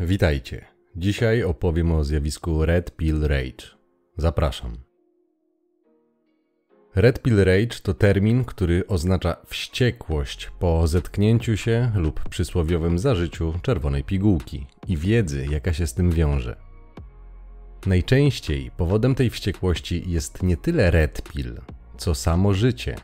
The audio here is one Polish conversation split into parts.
Witajcie. Dzisiaj opowiem o zjawisku Red Pill Rage. Zapraszam. Red Pill Rage to termin, który oznacza wściekłość po zetknięciu się lub przysłowiowym zażyciu czerwonej pigułki i wiedzy, jaka się z tym wiąże. Najczęściej powodem tej wściekłości jest nie tyle red pill, co samo życie,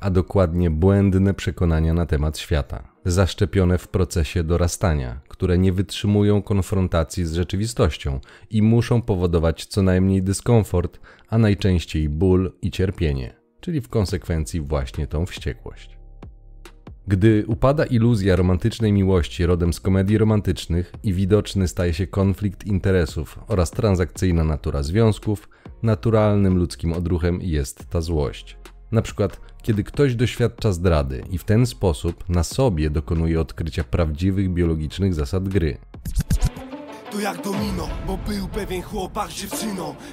a dokładnie błędne przekonania na temat świata, zaszczepione w procesie dorastania, które nie wytrzymują konfrontacji z rzeczywistością i muszą powodować co najmniej dyskomfort, a najczęściej ból i cierpienie, czyli w konsekwencji właśnie tą wściekłość. Gdy upada iluzja romantycznej miłości rodem z komedii romantycznych i widoczny staje się konflikt interesów oraz transakcyjna natura związków, naturalnym ludzkim odruchem jest ta złość. Na przykład, kiedy ktoś doświadcza zdrady i w ten sposób na sobie dokonuje odkrycia prawdziwych biologicznych zasad gry. To jak domino, bo był pewien chłopak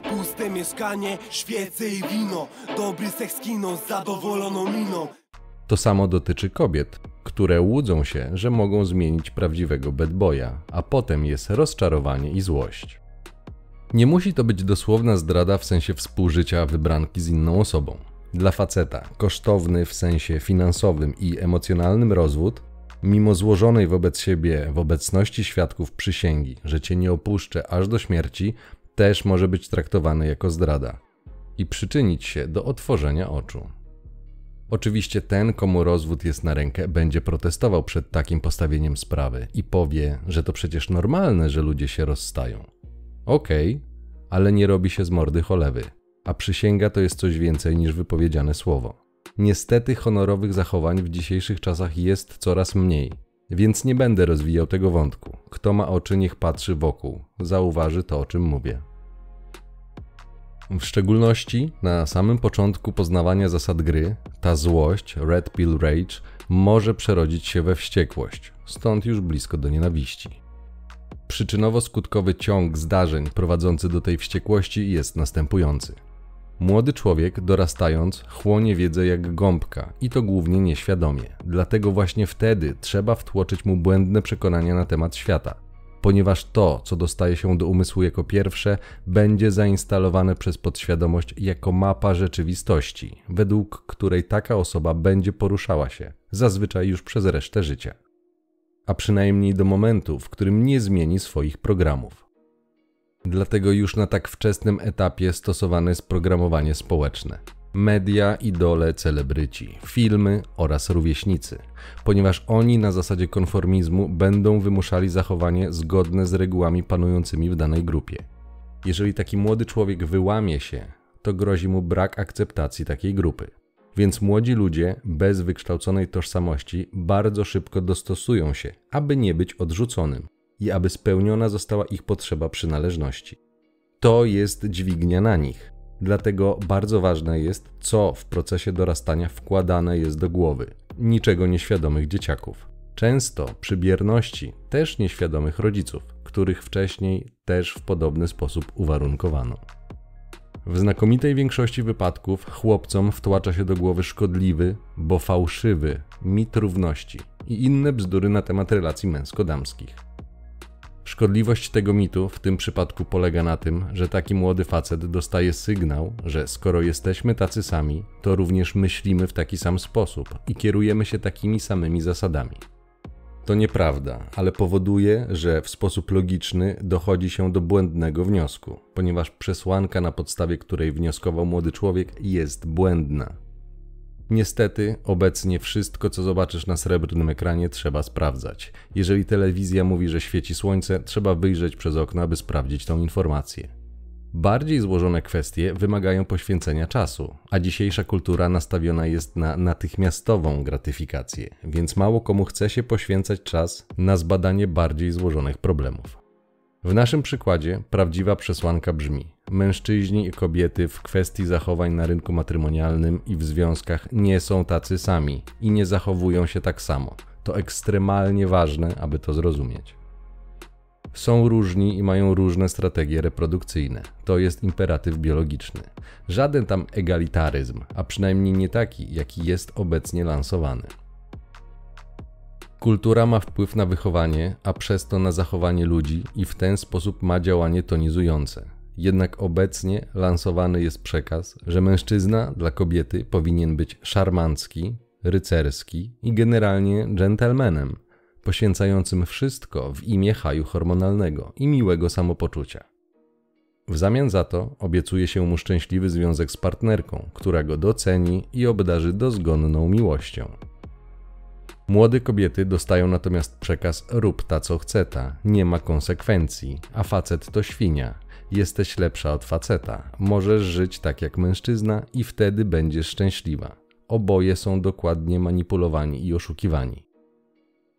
Puste mieszkanie, świece i wino Dobry seks kino z zadowoloną miną To samo dotyczy kobiet, które łudzą się, że mogą zmienić prawdziwego bad boya, a potem jest rozczarowanie i złość. Nie musi to być dosłowna zdrada w sensie współżycia wybranki z inną osobą. Dla faceta kosztowny w sensie finansowym i emocjonalnym rozwód, mimo złożonej wobec siebie w obecności świadków przysięgi, że cię nie opuszczę aż do śmierci, też może być traktowany jako zdrada i przyczynić się do otworzenia oczu. Oczywiście ten, komu rozwód jest na rękę, będzie protestował przed takim postawieniem sprawy i powie, że to przecież normalne, że ludzie się rozstają. Okej, okay, ale nie robi się z mordy cholewy a przysięga to jest coś więcej niż wypowiedziane słowo. Niestety honorowych zachowań w dzisiejszych czasach jest coraz mniej, więc nie będę rozwijał tego wątku. Kto ma oczy, niech patrzy wokół, zauważy to, o czym mówię. W szczególności na samym początku poznawania zasad gry, ta złość, Red Pill Rage, może przerodzić się we wściekłość, stąd już blisko do nienawiści. Przyczynowo-skutkowy ciąg zdarzeń prowadzący do tej wściekłości jest następujący. Młody człowiek, dorastając, chłonie wiedzę jak gąbka i to głównie nieświadomie. Dlatego właśnie wtedy trzeba wtłoczyć mu błędne przekonania na temat świata. Ponieważ to, co dostaje się do umysłu jako pierwsze, będzie zainstalowane przez podświadomość jako mapa rzeczywistości, według której taka osoba będzie poruszała się, zazwyczaj już przez resztę życia. A przynajmniej do momentu, w którym nie zmieni swoich programów. Dlatego już na tak wczesnym etapie stosowane jest programowanie społeczne. Media, idole, celebryci, filmy oraz rówieśnicy, ponieważ oni na zasadzie konformizmu będą wymuszali zachowanie zgodne z regułami panującymi w danej grupie. Jeżeli taki młody człowiek wyłamie się, to grozi mu brak akceptacji takiej grupy. Więc młodzi ludzie bez wykształconej tożsamości bardzo szybko dostosują się, aby nie być odrzuconym i aby spełniona została ich potrzeba przynależności. To jest dźwignia na nich. Dlatego bardzo ważne jest, co w procesie dorastania wkładane jest do głowy niczego nieświadomych dzieciaków. Często przy bierności też nieświadomych rodziców, których wcześniej też w podobny sposób uwarunkowano. W znakomitej większości wypadków chłopcom wtłacza się do głowy szkodliwy, bo fałszywy mit równości i inne bzdury na temat relacji męsko-damskich. Szkodliwość tego mitu w tym przypadku polega na tym, że taki młody facet dostaje sygnał, że skoro jesteśmy tacy sami, to również myślimy w taki sam sposób i kierujemy się takimi samymi zasadami. To nieprawda, ale powoduje, że w sposób logiczny dochodzi się do błędnego wniosku, ponieważ przesłanka, na podstawie której wnioskował młody człowiek, jest błędna. Niestety, obecnie wszystko, co zobaczysz na srebrnym ekranie, trzeba sprawdzać. Jeżeli telewizja mówi, że świeci słońce, trzeba wyjrzeć przez okno, aby sprawdzić tą informację. Bardziej złożone kwestie wymagają poświęcenia czasu, a dzisiejsza kultura nastawiona jest na natychmiastową gratyfikację, więc mało komu chce się poświęcać czas na zbadanie bardziej złożonych problemów. W naszym przykładzie prawdziwa przesłanka brzmi: Mężczyźni i kobiety w kwestii zachowań na rynku matrymonialnym i w związkach nie są tacy sami i nie zachowują się tak samo. To ekstremalnie ważne, aby to zrozumieć. Są różni i mają różne strategie reprodukcyjne. To jest imperatyw biologiczny. Żaden tam egalitaryzm, a przynajmniej nie taki, jaki jest obecnie lansowany. Kultura ma wpływ na wychowanie, a przez to na zachowanie ludzi i w ten sposób ma działanie tonizujące. Jednak obecnie lansowany jest przekaz, że mężczyzna dla kobiety powinien być szarmancki, rycerski i generalnie dżentelmenem, poświęcającym wszystko w imię haju hormonalnego i miłego samopoczucia. W zamian za to obiecuje się mu szczęśliwy związek z partnerką, która go doceni i obdarzy dozgonną miłością. Młode kobiety dostają natomiast przekaz rób ta co chce ta, nie ma konsekwencji, a facet to świnia. Jesteś lepsza od faceta, możesz żyć tak jak mężczyzna i wtedy będziesz szczęśliwa. Oboje są dokładnie manipulowani i oszukiwani.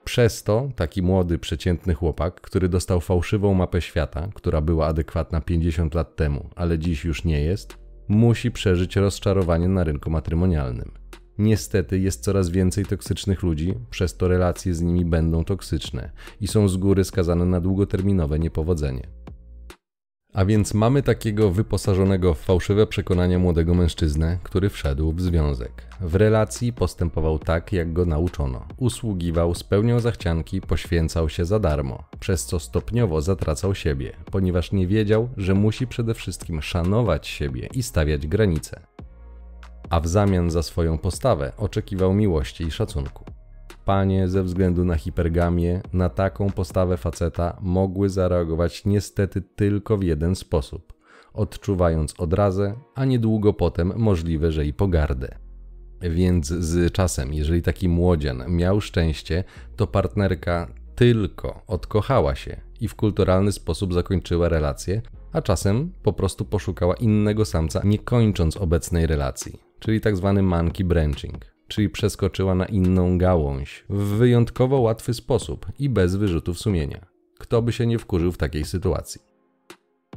Przez to taki młody, przeciętny chłopak, który dostał fałszywą mapę świata, która była adekwatna 50 lat temu, ale dziś już nie jest, musi przeżyć rozczarowanie na rynku matrymonialnym. Niestety jest coraz więcej toksycznych ludzi, przez to relacje z nimi będą toksyczne i są z góry skazane na długoterminowe niepowodzenie. A więc mamy takiego wyposażonego w fałszywe przekonania młodego mężczyznę, który wszedł w związek. W relacji postępował tak, jak go nauczono. Usługiwał, spełniał zachcianki, poświęcał się za darmo, przez co stopniowo zatracał siebie, ponieważ nie wiedział, że musi przede wszystkim szanować siebie i stawiać granice. A w zamian za swoją postawę oczekiwał miłości i szacunku panie ze względu na hipergamię na taką postawę faceta mogły zareagować niestety tylko w jeden sposób, odczuwając odrazę, a niedługo potem możliwe, że i pogardę. Więc z czasem, jeżeli taki młodzian miał szczęście, to partnerka tylko odkochała się i w kulturalny sposób zakończyła relację, a czasem po prostu poszukała innego samca, nie kończąc obecnej relacji, czyli tak zwany monkey branching czyli przeskoczyła na inną gałąź w wyjątkowo łatwy sposób i bez wyrzutów sumienia. Kto by się nie wkurzył w takiej sytuacji?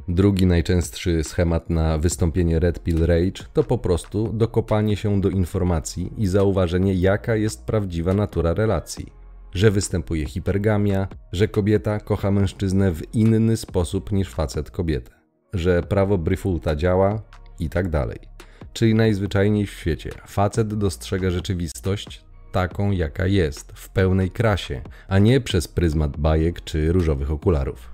Drugi najczęstszy schemat na wystąpienie Red Pill Rage to po prostu dokopanie się do informacji i zauważenie, jaka jest prawdziwa natura relacji. Że występuje hipergamia, że kobieta kocha mężczyznę w inny sposób niż facet kobietę, że prawo Brifulta działa i tak dalej czyli najzwyczajniej w świecie. Facet dostrzega rzeczywistość taką, jaka jest, w pełnej krasie, a nie przez pryzmat bajek czy różowych okularów.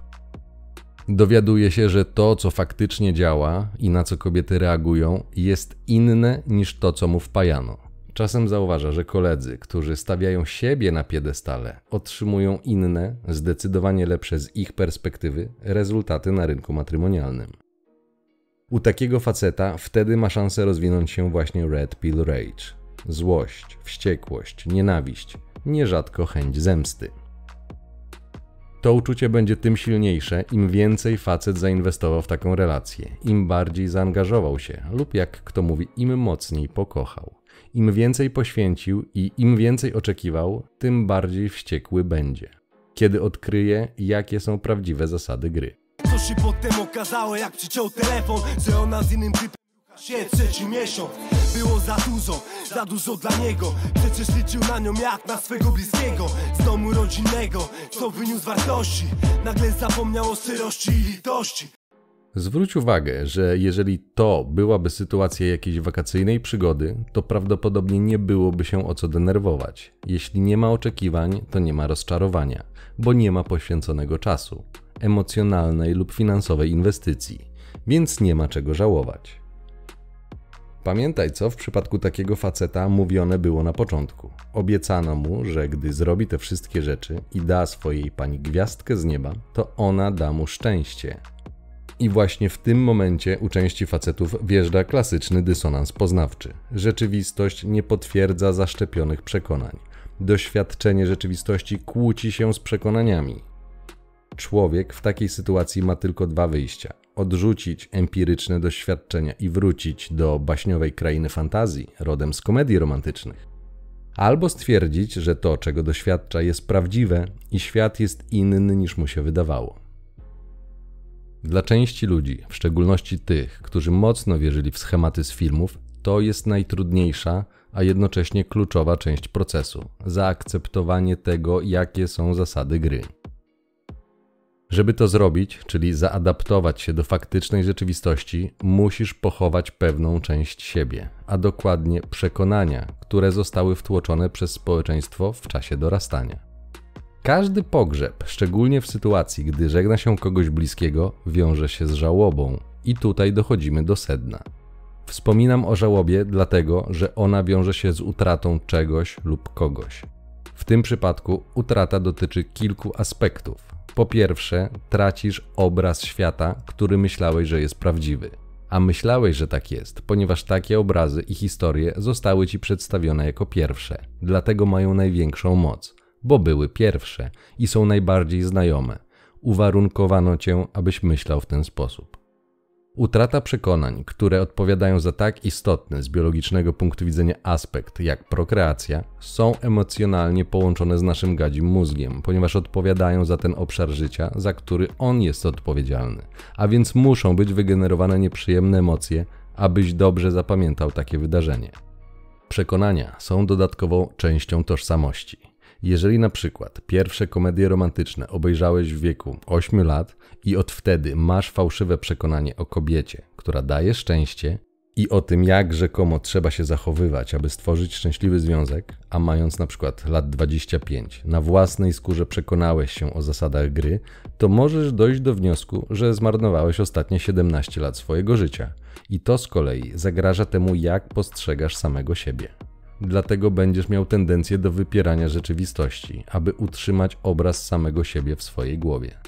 Dowiaduje się, że to, co faktycznie działa i na co kobiety reagują, jest inne niż to, co mu wpajano. Czasem zauważa, że koledzy, którzy stawiają siebie na piedestale, otrzymują inne, zdecydowanie lepsze z ich perspektywy rezultaty na rynku matrymonialnym. U takiego faceta wtedy ma szansę rozwinąć się właśnie Red Pill Rage. Złość, wściekłość, nienawiść, nierzadko chęć zemsty. To uczucie będzie tym silniejsze, im więcej facet zainwestował w taką relację, im bardziej zaangażował się, lub jak kto mówi, im mocniej pokochał. Im więcej poświęcił i im więcej oczekiwał, tym bardziej wściekły będzie, kiedy odkryje, jakie są prawdziwe zasady gry. Co się potem okazało, jak przyciął telefon Że ona z innym typem się trzeci miesiąc. Było za dużo, za dużo dla niego. Przecież liczył na nią jak na swego bliskiego. Z domu rodzinnego, co wyniósł wartości. Nagle zapomniał o szczerości i litości Zwróć uwagę, że jeżeli to byłaby sytuacja jakiejś wakacyjnej przygody, to prawdopodobnie nie byłoby się o co denerwować. Jeśli nie ma oczekiwań, to nie ma rozczarowania, bo nie ma poświęconego czasu emocjonalnej lub finansowej inwestycji, więc nie ma czego żałować. Pamiętaj, co w przypadku takiego faceta mówione było na początku. Obiecano mu, że gdy zrobi te wszystkie rzeczy i da swojej pani gwiazdkę z nieba, to ona da mu szczęście. I właśnie w tym momencie u części facetów wjeżdża klasyczny dysonans poznawczy. Rzeczywistość nie potwierdza zaszczepionych przekonań. Doświadczenie rzeczywistości kłóci się z przekonaniami. Człowiek w takiej sytuacji ma tylko dwa wyjścia: odrzucić empiryczne doświadczenia i wrócić do baśniowej krainy fantazji, rodem z komedii romantycznych. Albo stwierdzić, że to, czego doświadcza, jest prawdziwe i świat jest inny niż mu się wydawało. Dla części ludzi, w szczególności tych, którzy mocno wierzyli w schematy z filmów, to jest najtrudniejsza, a jednocześnie kluczowa część procesu zaakceptowanie tego, jakie są zasady gry. Żeby to zrobić, czyli zaadaptować się do faktycznej rzeczywistości, musisz pochować pewną część siebie, a dokładnie przekonania, które zostały wtłoczone przez społeczeństwo w czasie dorastania. Każdy pogrzeb, szczególnie w sytuacji, gdy żegna się kogoś bliskiego, wiąże się z żałobą. I tutaj dochodzimy do sedna. Wspominam o żałobie dlatego, że ona wiąże się z utratą czegoś lub kogoś. W tym przypadku utrata dotyczy kilku aspektów. Po pierwsze, tracisz obraz świata, który myślałeś, że jest prawdziwy. A myślałeś, że tak jest, ponieważ takie obrazy i historie zostały ci przedstawione jako pierwsze, dlatego mają największą moc, bo były pierwsze i są najbardziej znajome. Uwarunkowano cię, abyś myślał w ten sposób. Utrata przekonań, które odpowiadają za tak istotny z biologicznego punktu widzenia aspekt jak prokreacja, są emocjonalnie połączone z naszym gadzim mózgiem, ponieważ odpowiadają za ten obszar życia, za który on jest odpowiedzialny, a więc muszą być wygenerowane nieprzyjemne emocje, abyś dobrze zapamiętał takie wydarzenie. Przekonania są dodatkową częścią tożsamości. Jeżeli na przykład pierwsze komedie romantyczne obejrzałeś w wieku 8 lat i od wtedy masz fałszywe przekonanie o kobiecie, która daje szczęście i o tym, jak rzekomo trzeba się zachowywać, aby stworzyć szczęśliwy związek, a mając na przykład lat 25, na własnej skórze przekonałeś się o zasadach gry, to możesz dojść do wniosku, że zmarnowałeś ostatnie 17 lat swojego życia. I to z kolei zagraża temu, jak postrzegasz samego siebie. Dlatego będziesz miał tendencję do wypierania rzeczywistości, aby utrzymać obraz samego siebie w swojej głowie.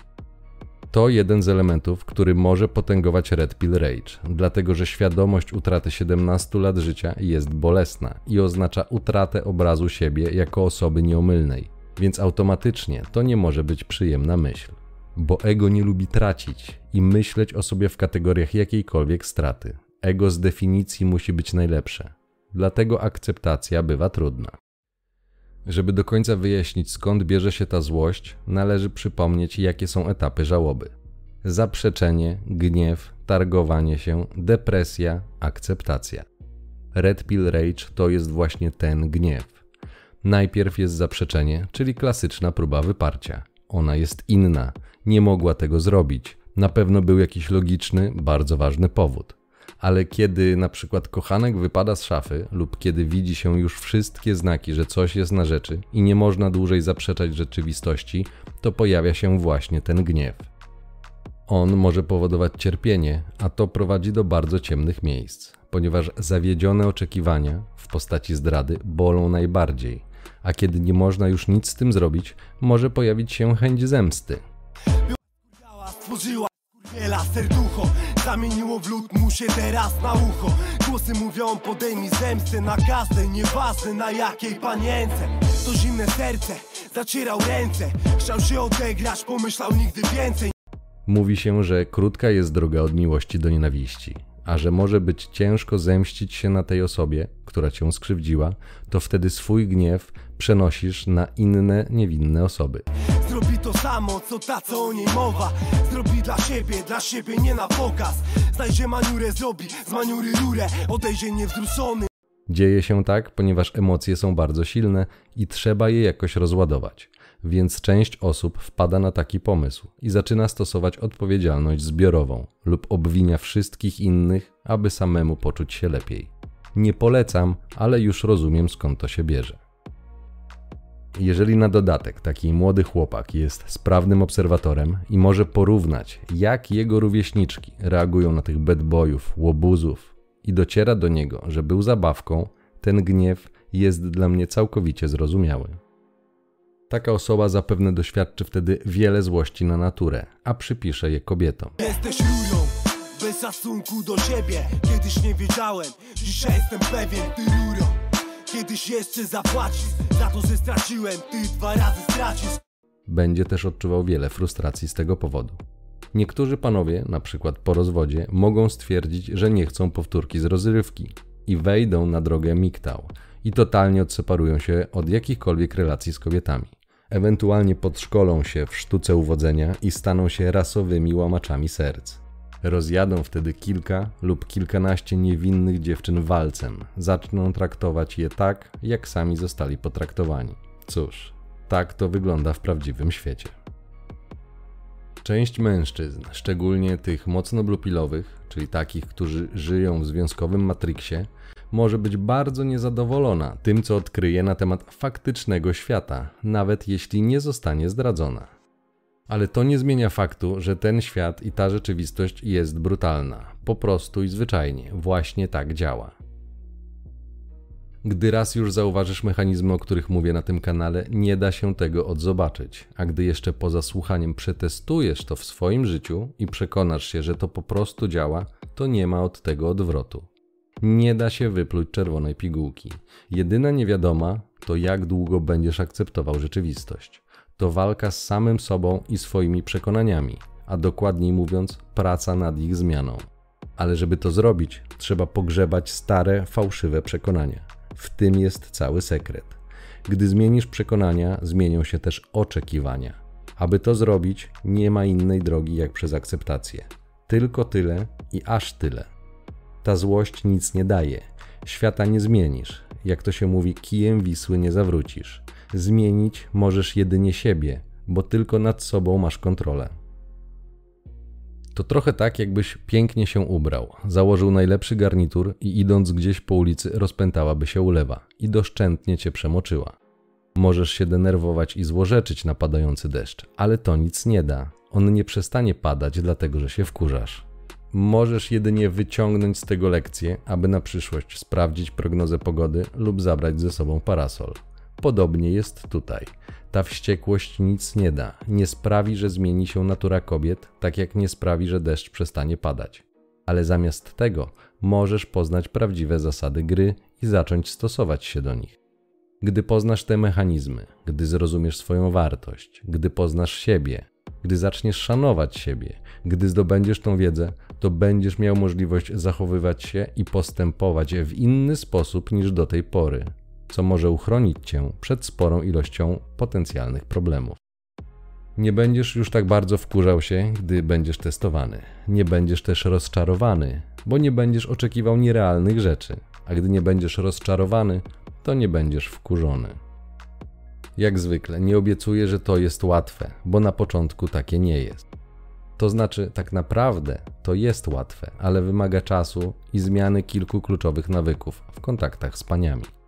To jeden z elementów, który może potęgować Red Pill Rage, dlatego że świadomość utraty 17 lat życia jest bolesna i oznacza utratę obrazu siebie jako osoby nieomylnej, więc automatycznie to nie może być przyjemna myśl. Bo ego nie lubi tracić i myśleć o sobie w kategoriach jakiejkolwiek straty. Ego z definicji musi być najlepsze, dlatego akceptacja bywa trudna. Żeby do końca wyjaśnić skąd bierze się ta złość, należy przypomnieć, jakie są etapy żałoby: zaprzeczenie, gniew, targowanie się, depresja, akceptacja. Red Pill Rage to jest właśnie ten gniew. Najpierw jest zaprzeczenie, czyli klasyczna próba wyparcia. Ona jest inna, nie mogła tego zrobić. Na pewno był jakiś logiczny, bardzo ważny powód ale kiedy na przykład kochanek wypada z szafy lub kiedy widzi się już wszystkie znaki, że coś jest na rzeczy i nie można dłużej zaprzeczać rzeczywistości, to pojawia się właśnie ten gniew. On może powodować cierpienie, a to prowadzi do bardzo ciemnych miejsc, ponieważ zawiedzione oczekiwania w postaci zdrady bolą najbardziej, a kiedy nie można już nic z tym zrobić, może pojawić się chęć zemsty. Stworzyła Wiela serducho Zamieniło w lód mu się teraz na ucho. Głosy mówią podejmij zemstę na każde Nieważne na jakiej panience. To zimne serce Zacierał ręce. Chciał się odegrać Pomyślał nigdy więcej. Mówi się, że krótka jest droga od miłości do nienawiści a że może być ciężko zemścić się na tej osobie, która cię skrzywdziła, to wtedy swój gniew przenosisz na inne niewinne osoby. Zrobi to samo, co ta, co o niej mowa. Zrobi dla siebie, dla siebie nie na pokaz. Znajdzie maniurę, zrobi z maniury rurę, odejdzie niewzruszony. Dzieje się tak, ponieważ emocje są bardzo silne i trzeba je jakoś rozładować więc część osób wpada na taki pomysł i zaczyna stosować odpowiedzialność zbiorową lub obwinia wszystkich innych, aby samemu poczuć się lepiej. Nie polecam, ale już rozumiem skąd to się bierze. Jeżeli na dodatek taki młody chłopak jest sprawnym obserwatorem i może porównać, jak jego rówieśniczki reagują na tych bedboyów, łobuzów i dociera do niego, że był zabawką, ten gniew jest dla mnie całkowicie zrozumiały. Taka osoba zapewne doświadczy wtedy wiele złości na naturę, a przypisze je kobietom. Jesteś rurą, bez szacunku do siebie. Kiedyś nie wiedziałem, dzisiaj jestem pewien, ty. Kiedyś jeszcze zapłacisz za to, że straciłem, ty dwa razy stracisz. Będzie też odczuwał wiele frustracji z tego powodu. Niektórzy panowie, na przykład po rozwodzie, mogą stwierdzić, że nie chcą powtórki z rozrywki i wejdą na drogę miktał i totalnie odseparują się od jakichkolwiek relacji z kobietami ewentualnie podszkolą się w sztuce uwodzenia i staną się rasowymi łamaczami serc. Rozjadą wtedy kilka lub kilkanaście niewinnych dziewczyn walcem, zaczną traktować je tak, jak sami zostali potraktowani. Cóż, tak to wygląda w prawdziwym świecie. Część mężczyzn, szczególnie tych mocno blupilowych, czyli takich, którzy żyją w związkowym matriksie, może być bardzo niezadowolona tym, co odkryje na temat faktycznego świata, nawet jeśli nie zostanie zdradzona. Ale to nie zmienia faktu, że ten świat i ta rzeczywistość jest brutalna. Po prostu i zwyczajnie, właśnie tak działa. Gdy raz już zauważysz mechanizmy, o których mówię na tym kanale, nie da się tego odzobaczyć, a gdy jeszcze poza słuchaniem przetestujesz to w swoim życiu i przekonasz się, że to po prostu działa, to nie ma od tego odwrotu. Nie da się wypluć czerwonej pigułki. Jedyna niewiadoma to jak długo będziesz akceptował rzeczywistość. To walka z samym sobą i swoimi przekonaniami, a dokładniej mówiąc, praca nad ich zmianą. Ale żeby to zrobić, trzeba pogrzebać stare, fałszywe przekonania. W tym jest cały sekret. Gdy zmienisz przekonania, zmienią się też oczekiwania. Aby to zrobić, nie ma innej drogi jak przez akceptację. Tylko tyle i aż tyle. Ta złość nic nie daje. Świata nie zmienisz. Jak to się mówi, kijem Wisły nie zawrócisz. Zmienić możesz jedynie siebie, bo tylko nad sobą masz kontrolę. To trochę tak, jakbyś pięknie się ubrał, założył najlepszy garnitur i idąc gdzieś po ulicy rozpętałaby się ulewa i doszczętnie cię przemoczyła. Możesz się denerwować i złorzeczyć na padający deszcz, ale to nic nie da. On nie przestanie padać, dlatego że się wkurzasz. Możesz jedynie wyciągnąć z tego lekcję, aby na przyszłość sprawdzić prognozę pogody lub zabrać ze sobą parasol. Podobnie jest tutaj. Ta wściekłość nic nie da, nie sprawi, że zmieni się natura kobiet, tak jak nie sprawi, że deszcz przestanie padać. Ale zamiast tego możesz poznać prawdziwe zasady gry i zacząć stosować się do nich. Gdy poznasz te mechanizmy, gdy zrozumiesz swoją wartość, gdy poznasz siebie, gdy zaczniesz szanować siebie, gdy zdobędziesz tą wiedzę, to będziesz miał możliwość zachowywać się i postępować w inny sposób niż do tej pory co może uchronić cię przed sporą ilością potencjalnych problemów. Nie będziesz już tak bardzo wkurzał się, gdy będziesz testowany. Nie będziesz też rozczarowany, bo nie będziesz oczekiwał nierealnych rzeczy, a gdy nie będziesz rozczarowany, to nie będziesz wkurzony. Jak zwykle, nie obiecuję, że to jest łatwe, bo na początku takie nie jest. To znaczy, tak naprawdę to jest łatwe, ale wymaga czasu i zmiany kilku kluczowych nawyków w kontaktach z paniami.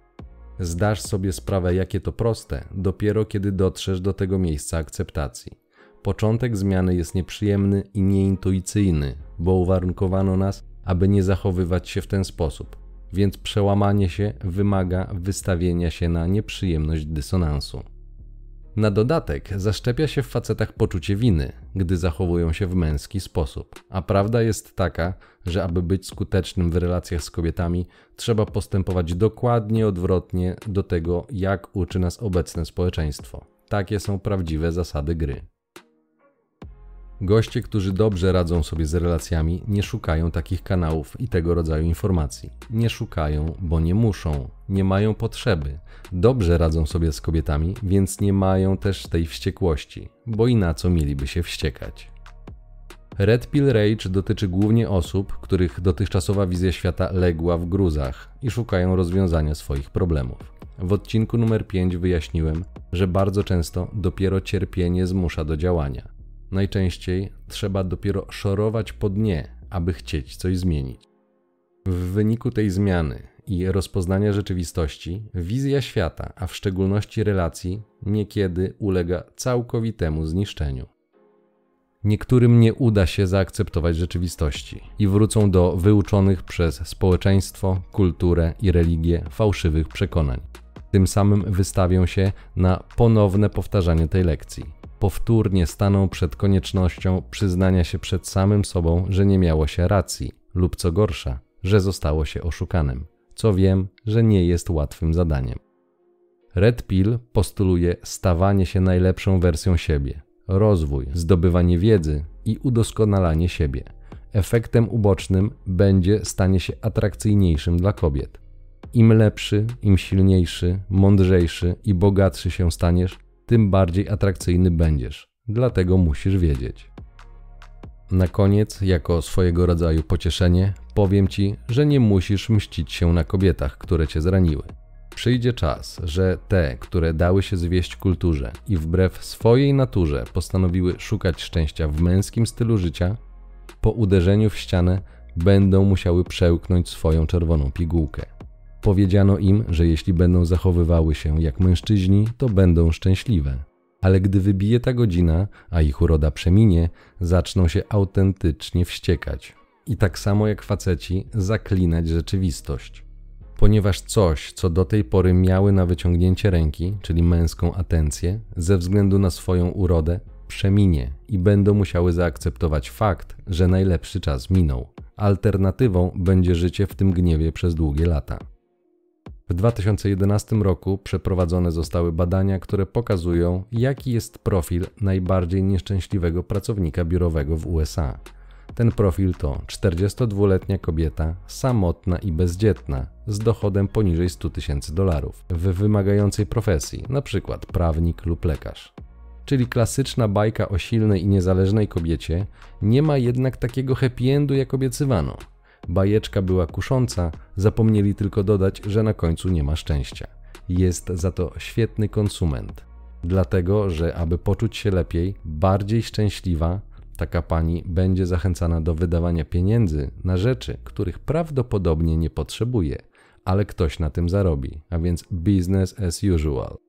Zdasz sobie sprawę, jakie to proste, dopiero kiedy dotrzesz do tego miejsca akceptacji. Początek zmiany jest nieprzyjemny i nieintuicyjny, bo uwarunkowano nas, aby nie zachowywać się w ten sposób, więc przełamanie się wymaga wystawienia się na nieprzyjemność dysonansu. Na dodatek zaszczepia się w facetach poczucie winy, gdy zachowują się w męski sposób. A prawda jest taka, że aby być skutecznym w relacjach z kobietami, trzeba postępować dokładnie odwrotnie do tego, jak uczy nas obecne społeczeństwo. Takie są prawdziwe zasady gry. Goście, którzy dobrze radzą sobie z relacjami, nie szukają takich kanałów i tego rodzaju informacji. Nie szukają, bo nie muszą, nie mają potrzeby. Dobrze radzą sobie z kobietami, więc nie mają też tej wściekłości, bo i na co mieliby się wściekać. Red Pill Rage dotyczy głównie osób, których dotychczasowa wizja świata legła w gruzach i szukają rozwiązania swoich problemów. W odcinku numer 5 wyjaśniłem, że bardzo często dopiero cierpienie zmusza do działania. Najczęściej trzeba dopiero szorować po dnie, aby chcieć coś zmienić. W wyniku tej zmiany i rozpoznania rzeczywistości, wizja świata, a w szczególności relacji, niekiedy ulega całkowitemu zniszczeniu. Niektórym nie uda się zaakceptować rzeczywistości i wrócą do wyuczonych przez społeczeństwo, kulturę i religię fałszywych przekonań. Tym samym wystawią się na ponowne powtarzanie tej lekcji powtórnie staną przed koniecznością przyznania się przed samym sobą, że nie miało się racji, lub co gorsza, że zostało się oszukanym, co wiem, że nie jest łatwym zadaniem. Red Pill postuluje stawanie się najlepszą wersją siebie, rozwój, zdobywanie wiedzy i udoskonalanie siebie. Efektem ubocznym będzie stanie się atrakcyjniejszym dla kobiet. Im lepszy, im silniejszy, mądrzejszy i bogatszy się staniesz, tym bardziej atrakcyjny będziesz. Dlatego musisz wiedzieć. Na koniec, jako swojego rodzaju pocieszenie, powiem ci, że nie musisz mścić się na kobietach, które cię zraniły. Przyjdzie czas, że te, które dały się zwieść kulturze i wbrew swojej naturze postanowiły szukać szczęścia w męskim stylu życia, po uderzeniu w ścianę będą musiały przełknąć swoją czerwoną pigułkę. Powiedziano im, że jeśli będą zachowywały się jak mężczyźni, to będą szczęśliwe. Ale gdy wybije ta godzina, a ich uroda przeminie, zaczną się autentycznie wściekać. I tak samo jak faceci, zaklinać rzeczywistość. Ponieważ coś, co do tej pory miały na wyciągnięcie ręki, czyli męską atencję, ze względu na swoją urodę, przeminie i będą musiały zaakceptować fakt, że najlepszy czas minął. Alternatywą będzie życie w tym gniewie przez długie lata. W 2011 roku przeprowadzone zostały badania, które pokazują, jaki jest profil najbardziej nieszczęśliwego pracownika biurowego w USA. Ten profil to 42-letnia kobieta, samotna i bezdzietna, z dochodem poniżej 100 tysięcy dolarów, w wymagającej profesji, np. prawnik lub lekarz. Czyli klasyczna bajka o silnej i niezależnej kobiecie, nie ma jednak takiego happy endu, jak obiecywano. Bajeczka była kusząca, zapomnieli tylko dodać, że na końcu nie ma szczęścia. Jest za to świetny konsument. Dlatego, że aby poczuć się lepiej, bardziej szczęśliwa, taka pani będzie zachęcana do wydawania pieniędzy na rzeczy, których prawdopodobnie nie potrzebuje, ale ktoś na tym zarobi, a więc business as usual.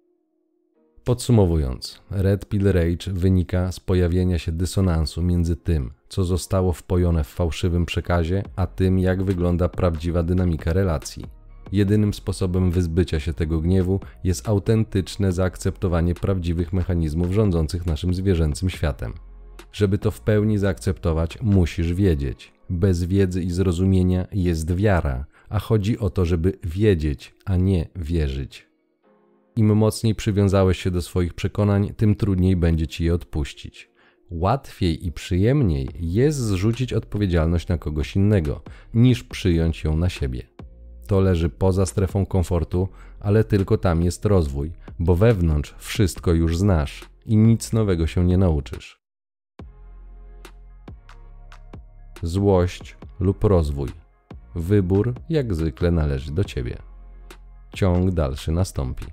Podsumowując, Red Pill Rage wynika z pojawienia się dysonansu między tym, co zostało wpojone w fałszywym przekazie, a tym, jak wygląda prawdziwa dynamika relacji. Jedynym sposobem wyzbycia się tego gniewu jest autentyczne zaakceptowanie prawdziwych mechanizmów rządzących naszym zwierzęcym światem. Żeby to w pełni zaakceptować, musisz wiedzieć. Bez wiedzy i zrozumienia jest wiara, a chodzi o to, żeby wiedzieć, a nie wierzyć. Im mocniej przywiązałeś się do swoich przekonań, tym trudniej będzie ci je odpuścić. Łatwiej i przyjemniej jest zrzucić odpowiedzialność na kogoś innego, niż przyjąć ją na siebie. To leży poza strefą komfortu, ale tylko tam jest rozwój, bo wewnątrz wszystko już znasz i nic nowego się nie nauczysz. Złość lub rozwój. Wybór jak zwykle należy do ciebie. Ciąg dalszy nastąpi.